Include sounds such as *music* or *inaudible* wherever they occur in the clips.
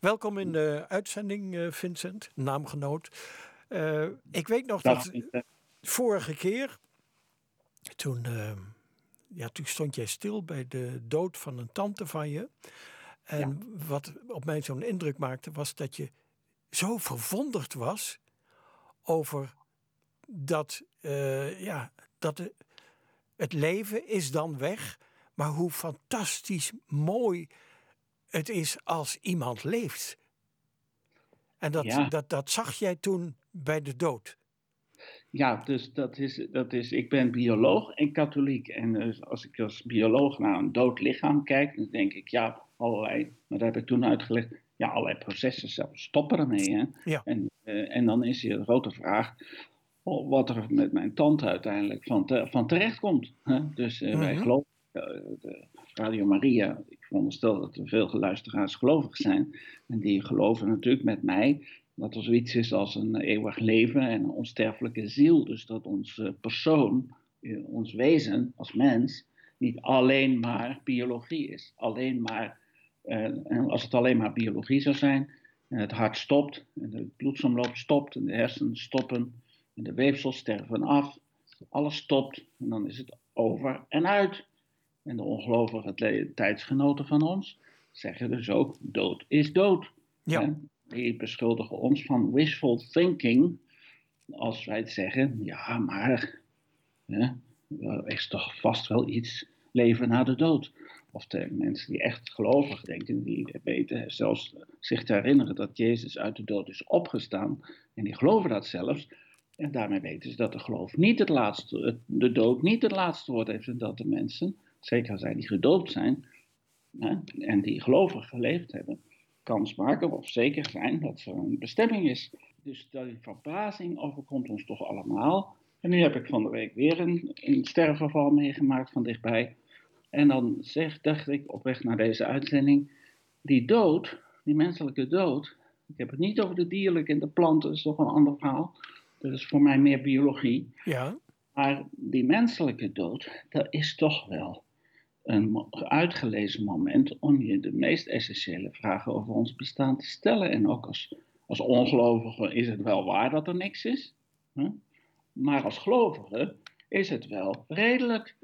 Welkom in de uitzending, eh, Vincent, naamgenoot. Uh, ik weet nog dat, vorige keer, toen, uh, ja, toen stond jij stil bij de dood van een tante van je. En wat op mij zo'n indruk maakte, was dat je zo verwonderd was over dat, uh, ja, dat de, het leven is dan weg, maar hoe fantastisch mooi het is als iemand leeft. En dat, dat, dat zag jij toen bij de dood. Ja, dus dat is, dat is, ik ben bioloog en katholiek. En dus als ik als bioloog naar een dood lichaam kijk, dan denk ik, ja, allerlei, maar dat heb ik toen uitgelegd, ja, allerlei processen zelfs stoppen ermee. Hè? Ja. En, uh, en dan is hier de grote vraag, wat er met mijn tante uiteindelijk van, te, van terecht komt. Hè? Dus uh, wij mhm. geloven, uh, de Radio Maria, ik veronderstel dat er veel luisteraars gelovig zijn, en die geloven natuurlijk met mij dat er zoiets is als een eeuwig leven en een onsterfelijke ziel. Dus dat onze persoon, ons wezen als mens, niet alleen maar biologie is. Alleen maar, en als het alleen maar biologie zou zijn, en het hart stopt, en de bloedsomloop stopt, en de hersenen stoppen, en de weefsels sterven af. Alles stopt en dan is het over en uit. En de ongelovige tijdsgenoten van ons zeggen dus ook: dood is dood. Ja. Die beschuldigen ons van wishful thinking. Als wij het zeggen: ja, maar er is toch vast wel iets leven na de dood. Of de mensen die echt gelovig denken, die weten zelfs zich te herinneren dat Jezus uit de dood is opgestaan. En die geloven dat zelfs. En daarmee weten ze dat de geloof niet het laatste, de dood niet het laatste woord heeft. En dat de mensen, zeker zij die gedoopt zijn hè, en die gelovig geleefd hebben, kans maken of zeker zijn dat er een bestemming is. Dus die verbazing overkomt ons toch allemaal. En nu heb ik van de week weer een, een sterfgeval meegemaakt van dichtbij. En dan zeg, dacht ik op weg naar deze uitzending, die dood, die menselijke dood, ik heb het niet over de dierlijke en de planten, dat is toch een ander verhaal. Dat is voor mij meer biologie. Ja. Maar die menselijke dood, dat is toch wel een uitgelezen moment om je de meest essentiële vragen over ons bestaan te stellen. En ook als, als ongelovige is het wel waar dat er niks is. Hè? Maar als gelovige is het wel redelijk.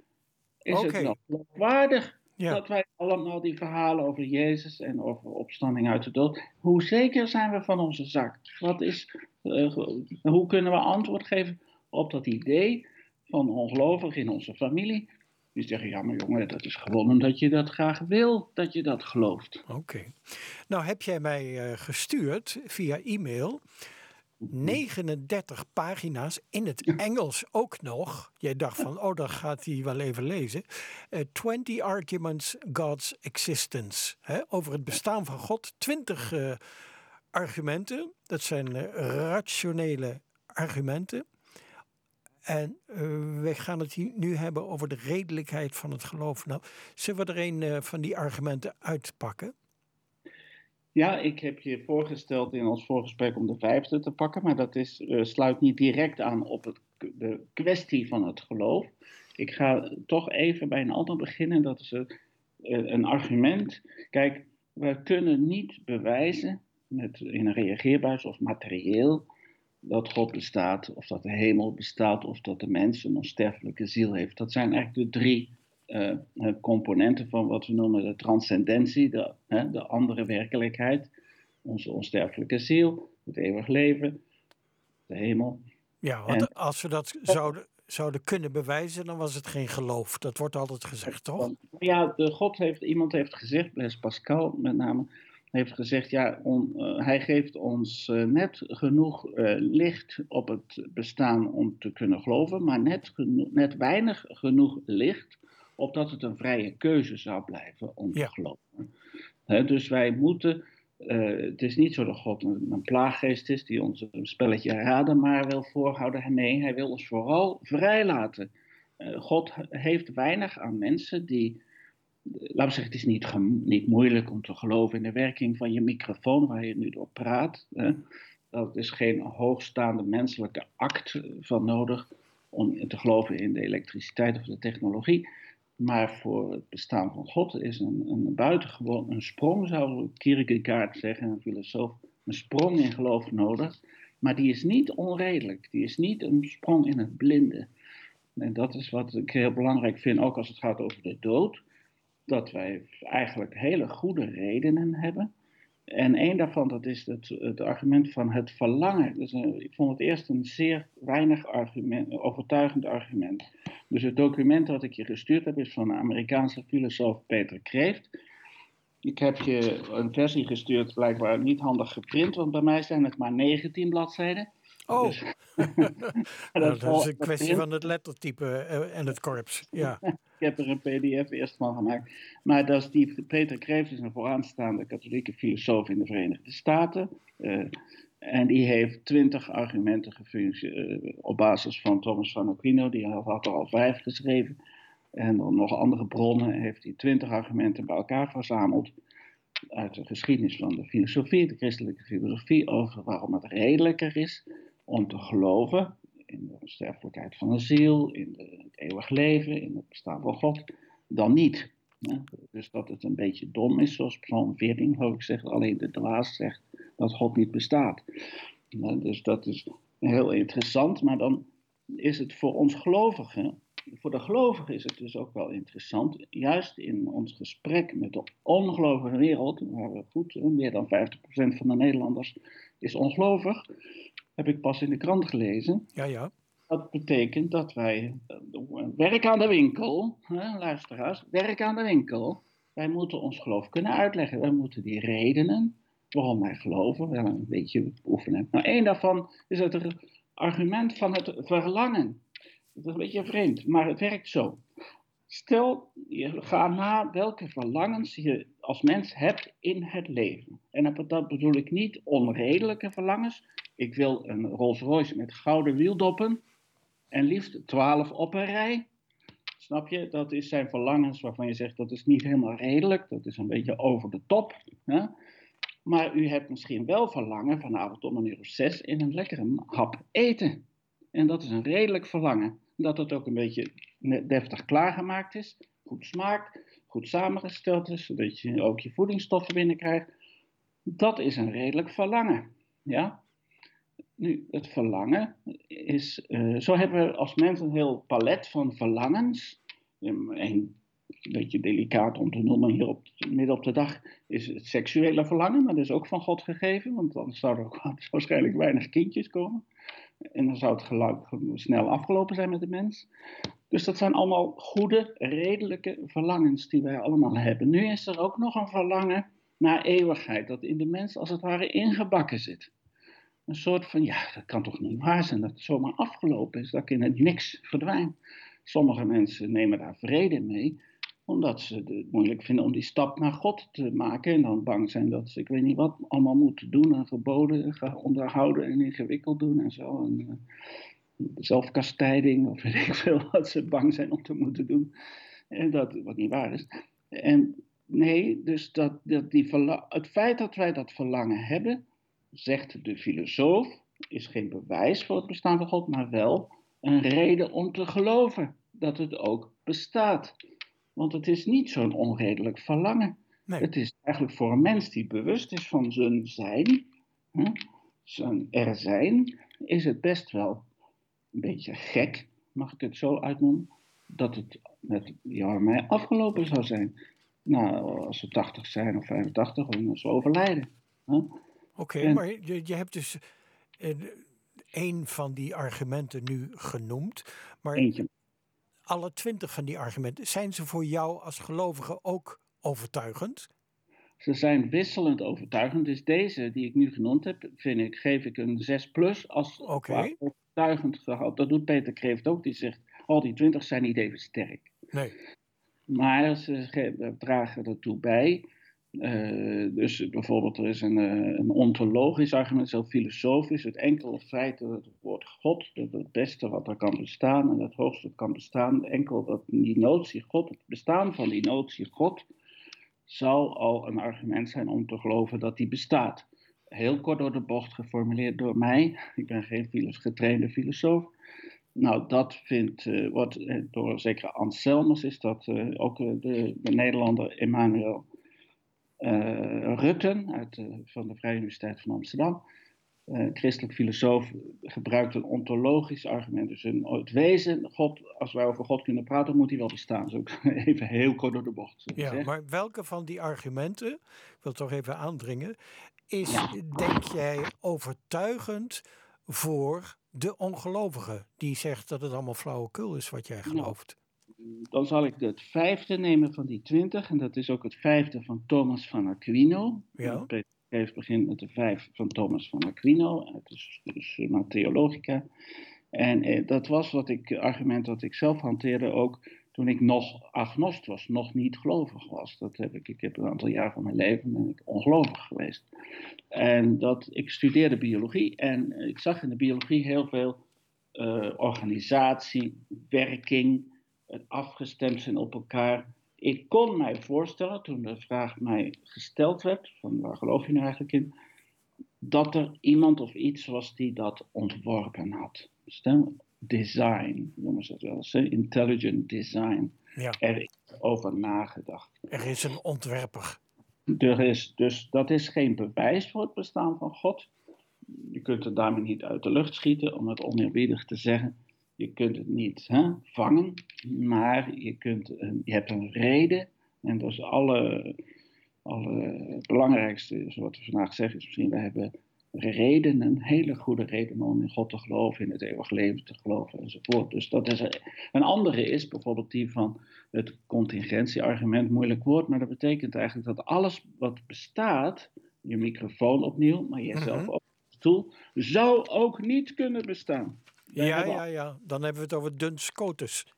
Is het wel waardig dat wij allemaal die verhalen over Jezus en over opstanding uit de dood. Hoe zeker zijn we van onze zak? Wat is, uh, hoe kunnen we antwoord geven op dat idee van ongelovigen in onze familie? Die zeggen, ja maar jongen, dat is gewoon omdat je dat graag wil, dat je dat gelooft. Oké. Nou heb jij mij uh, gestuurd via e-mail 39 pagina's in het Engels ook nog. Jij dacht van, oh, dan gaat hij wel even lezen. Uh, eh, 20 arguments God's existence. Hè, over het bestaan van God. 20 uh, eh, argumenten. Dat zijn rationele argumenten. En we gaan het nu hebben over de redelijkheid van het geloof. Nou, zullen we er een van die argumenten uitpakken? Ja, ik heb je voorgesteld in ons voorgesprek om de vijfde te pakken, maar dat is, uh, sluit niet direct aan op het, de kwestie van het geloof. Ik ga toch even bij een ander beginnen. Dat is een, eh, een argument. Kijk, we kunnen niet bewijzen met, in een reageerbuis of materieel dat God bestaat, of dat de hemel bestaat, of dat de mens een onsterfelijke ziel heeft. Dat zijn eigenlijk de drie uh, componenten van wat we noemen de transcendentie, de, de andere werkelijkheid, onze onsterfelijke ziel, het eeuwig leven, de hemel. Ja, want als we dat zouden, zouden kunnen bewijzen, dan was het geen geloof. Dat wordt altijd gezegd, toch? Ja, de God heeft, iemand heeft gezegd, Blaise Pascal met name, heeft gezegd, ja, on, uh, hij geeft ons uh, net genoeg uh, licht op het bestaan om te kunnen geloven, maar net, net weinig genoeg licht opdat het een vrije keuze zou blijven om te geloven. dus wij moeten, het is niet zo dat God een, een, plaaggeest is die ons een spelletje raden maar wil voorhouden. Nee, hij wil ons vooral vrijlaten. God heeft weinig aan mensen die, laten we zeggen, het is niet, moeilijk om te geloven in de werking van je microfoon waar je nu door praat. Hè. Dat is geen hoogstaande menselijke act van nodig om te geloven in de elektriciteit of de technologie. Maar voor het bestaan van God is een, een buitengewoon een sprong, zou Kierkegaard zeggen, een filosoof, een sprong in geloof nodig. Maar die is niet onredelijk. Die is niet een sprong in het blinde. En dat is wat ik heel belangrijk vind, ook als het gaat over de dood. Dat wij eigenlijk hele goede redenen hebben en een daarvan, dat is het, het argument van het verlangen. Dus, ik vond het eerst een zeer weinig argument, overtuigend argument. Dus het document dat ik je gestuurd heb, is van de Amerikaanse filosoof Peter Kreeft. Ik heb je een versie gestuurd, blijkbaar niet handig geprint, want bij mij zijn het maar 19 bladzijden. Oh, dus, *laughs* dat, nou, is een kwestie van het lettertype eh, en het korps. Ja. Ik heb er een pdf eerst van gemaakt. Maar dat is die, Peter Kreeft is een vooraanstaande katholieke filosoof in de Verenigde Staten. Uh, en die heeft twintig argumenten gefunctie, uh, op basis van Thomas van Aquino. Die had er al vijf geschreven. En dan nog andere bronnen heeft hij twintig argumenten bij elkaar verzameld. Uit de geschiedenis van de filosofie, de christelijke filosofie, over waarom het redelijker is om te geloven in de sterfelijkheid van een ziel, in de, het eeuwig leven, in het bestaan van God, dan niet. Dus dat het een beetje dom is, zoals Psalm 14 geloof ik zegt, alleen de dwaas zegt dat God niet bestaat. Dus dat is heel interessant, maar dan is het voor ons gelovigen, voor de gelovigen is het dus ook wel interessant, juist in ons gesprek met de ongelovige wereld, waar we goed, meer dan 50% van de Nederlanders is ongelovig, heb ik pas in de krant gelezen. Ja, ja. Dat betekent dat wij uh, werk aan de winkel, hè, luisteraars, werk aan de winkel. Wij moeten ons geloof kunnen uitleggen. Wij moeten die redenen waarom wij geloven wel een beetje oefenen. Nou, één daarvan is het argument van het verlangen. Dat is een beetje vreemd, maar het werkt zo. Stel, je gaat na welke verlangens je als mens hebt in het leven. En dat bedoel ik niet onredelijke verlangens, ik wil een Rolls Royce met gouden wieldoppen en liefst 12 op een rij. Snap je? Dat is zijn verlangens waarvan je zegt dat is niet helemaal redelijk, dat is een beetje over de top. Hè? Maar u hebt misschien wel verlangen vanavond om een uur of zes in een lekkere hap eten. En dat is een redelijk verlangen. Dat het ook een beetje deftig klaargemaakt is, goed smaakt, goed samengesteld is, zodat je ook je voedingsstoffen binnenkrijgt. Dat is een redelijk verlangen. Ja? Nu, het verlangen is. Uh, zo hebben we als mens een heel palet van verlangens. Een beetje delicaat om te noemen hier op, midden op de dag is het seksuele verlangen, maar dat is ook van God gegeven, want anders zouden er *laughs* waarschijnlijk weinig kindjes komen. En dan zou het geluid snel afgelopen zijn met de mens. Dus dat zijn allemaal goede, redelijke verlangens die wij allemaal hebben. Nu is er ook nog een verlangen naar eeuwigheid, dat in de mens als het ware ingebakken zit een soort van, ja, dat kan toch niet waar zijn dat het zomaar afgelopen is, dat in het niks verdwijn. Sommige mensen nemen daar vrede mee, omdat ze het moeilijk vinden om die stap naar God te maken en dan bang zijn dat ze, ik weet niet wat, allemaal moeten doen en geboden onderhouden en ingewikkeld doen en zo. En, uh, zelfkastijding of weet ik veel *laughs* wat ze bang zijn om te moeten doen. En dat wat niet waar is. En nee, dus dat, dat die het feit dat wij dat verlangen hebben, zegt de filosoof, is geen bewijs voor het bestaan van God, maar wel een reden om te geloven dat het ook bestaat. Want het is niet zo'n onredelijk verlangen. Het is eigenlijk voor een mens die bewust is van zijn zijn, hè, zijn er zijn, is het best wel een beetje gek, mag ik het zo uitnoemen, dat het met jou en mij afgelopen zou zijn. Nou, als we 80 zijn of 85, dan ze overlijden. Hè. Oké, maar je, je, hebt dus uh, een van die argumenten nu genoemd. Maar Eentje. Alle twintig van die argumenten, zijn ze voor jou als gelovige ook overtuigend? Ze zijn wisselend overtuigend. Dus deze die ik nu genoemd heb, vind ik, geef ik een 6 plus als okay. overtuigend gehad. Dat doet Peter Kreeft ook. Die zegt, al die 20 zijn niet even sterk. Nee. Maar ze dragen ertoe bij uh, dus bijvoorbeeld, er is een, uh, een ontologisch argument, zo filosofisch. Het enkele feit dat het woord God, dat het beste wat er kan bestaan en het hoogste kan bestaan, enkel dat die notie God, het bestaan van die notie God, zou al een argument zijn om te geloven dat die bestaat. Heel kort door de bocht geformuleerd door mij. *laughs* Ik ben geen getrainde filosoof. Nou, dat vindt, uh, wordt door zeker Anselmus, is dat ook de, de, Nederlander Emmanuel Rutten uit, van de Vrije Universiteit van Amsterdam uh, christelijk filosoof gebruikt een ontologisch argument. Dus een, het wezen, God, als wij over God kunnen praten, moet hij wel bestaan. Zo even heel kort door de bocht. Ja, maar welke van die argumenten, ik wil toch even aandringen, is, denk jij, overtuigend voor de ongelovige die zegt dat het allemaal flauwekul is wat jij gelooft? Dan zal ik het vijfde nemen van die twintig, en dat is ook het vijfde van Thomas van Aquino. Ja heeft begint met de vijf van Thomas van Aquino, uit de, de Summa Theologica. En eh, dat was wat ik, argument dat ik zelf hanteerde ook toen ik nog agnost was, nog niet gelovig was. Dat heb ik, ik heb een aantal jaar van mijn leven ben ik ongelovig geweest. En dat, ik studeerde biologie en ik zag in de biologie heel veel uh, organisatie, werking, het afgestemd zijn op elkaar ik kon mij voorstellen, toen de vraag mij gesteld werd, van waar geloof je nou eigenlijk in, dat er iemand of iets was die dat ontworpen had. Stel, design, noemen ze dat wel eens, intelligent design. Ja. Er is over nagedacht. Er is een ontwerper. Er is, dus dat is geen bewijs voor het bestaan van God. Je kunt het daarmee niet uit de lucht schieten, om het oneerbiedig te zeggen. Je kunt het niet hè, vangen, maar je, kunt, je hebt een reden. En dat is alle, alle belangrijkste, wat we vandaag zeggen, is misschien, we hebben redenen, hele goede redenen om in God te geloven, in het eeuwig leven te geloven enzovoort. Dus dat is een andere is bijvoorbeeld die van het contingentieargument, moeilijk woord, maar dat betekent eigenlijk dat alles wat bestaat, je microfoon opnieuw, maar jezelf -hmm. ook, stoel, zou ook niet kunnen bestaan. Ja, ja, ja. Dan hebben we het over Duns scotus.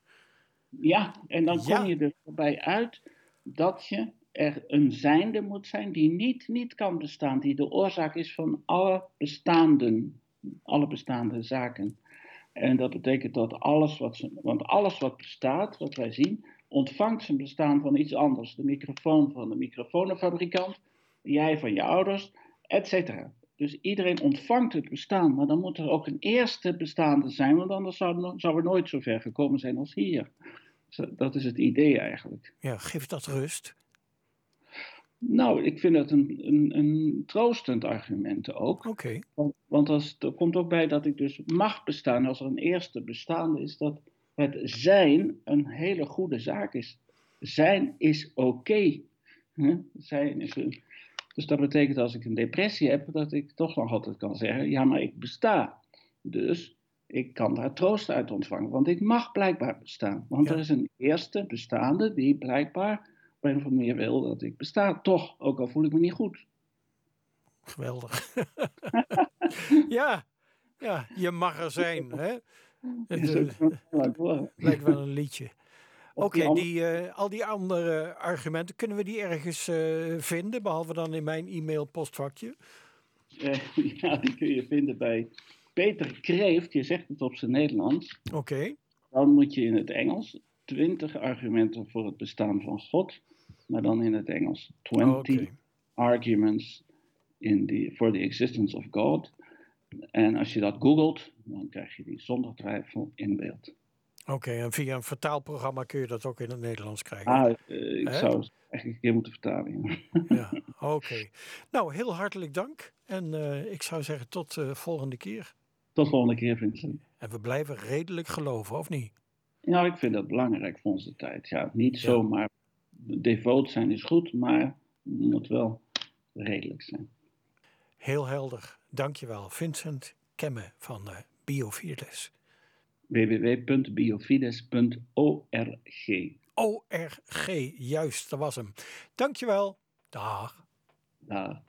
Ja, en dan kom je er bij uit dat je er een zijnde moet zijn die niet, niet kan bestaan, die de oorzaak is van alle bestaande, alle bestaande zaken. En dat betekent dat alles wat, want alles wat bestaat, wat wij zien, ontvangt zijn bestaan van iets anders. De microfoon van de microfoonfabrikant, jij van je ouders, et cetera. Dus iedereen ontvangt het bestaan, maar dan moet er ook een eerste bestaande zijn, want anders zou, zou er nooit zo ver gekomen zijn als hier. dat is het idee eigenlijk. Ja, geeft dat rust? Nou, ik vind dat een, een, een troostend argument ook. Oké. Want, want als, er komt ook bij dat ik dus mag bestaan, als er een eerste bestaande is, dat het zijn een hele goede zaak is. Zijn is oké. Zijn is een dus dat betekent als ik een depressie heb, dat ik toch nog altijd kan zeggen, ja, maar ik besta. Dus ik kan daar troost uit ontvangen, want ik mag blijkbaar bestaan. Want er is een eerste bestaande die blijkbaar op een of andere manier wil dat ik besta. Toch, ook al voel ik me niet goed. Geweldig. *laughs* ja, ja, je mag er zijn. Hè? *laughs* Het, uh, lijkt wel een liedje. Oké, die, uh, al die andere argumenten, kunnen we die ergens uh, vinden, behalve dan in mijn e-mail postvakje? *laughs* Ja, die kun je vinden bij Peter Kreeft, je zegt het op zijn Nederlands. Oké. Dan moet je in het Engels 20 argumenten voor het bestaan van God, maar dan in het Engels. 20 arguments in the, for the existence of God. En als je dat googelt, dan krijg je die zonder twijfel in beeld. Oké, en via een vertaalprogramma kun je dat ook in het Nederlands krijgen? Ah, uh, ik zou het echt een keer moeten vertalen. Ja, oké. Nou, heel hartelijk dank. En uh, ik zou zeggen tot de uh, volgende keer. Tot volgende keer, Vincent. En we blijven redelijk geloven, of niet? Nou, ik vind dat belangrijk voor onze tijd. Ja, niet ja. zomaar devoot zijn is goed, maar moet wel redelijk zijn. Heel helder. Dankjewel, Vincent Kemme van Biofides www.biofides.org. ORG, juist, dat was hem. Dankjewel. Dag. Dag.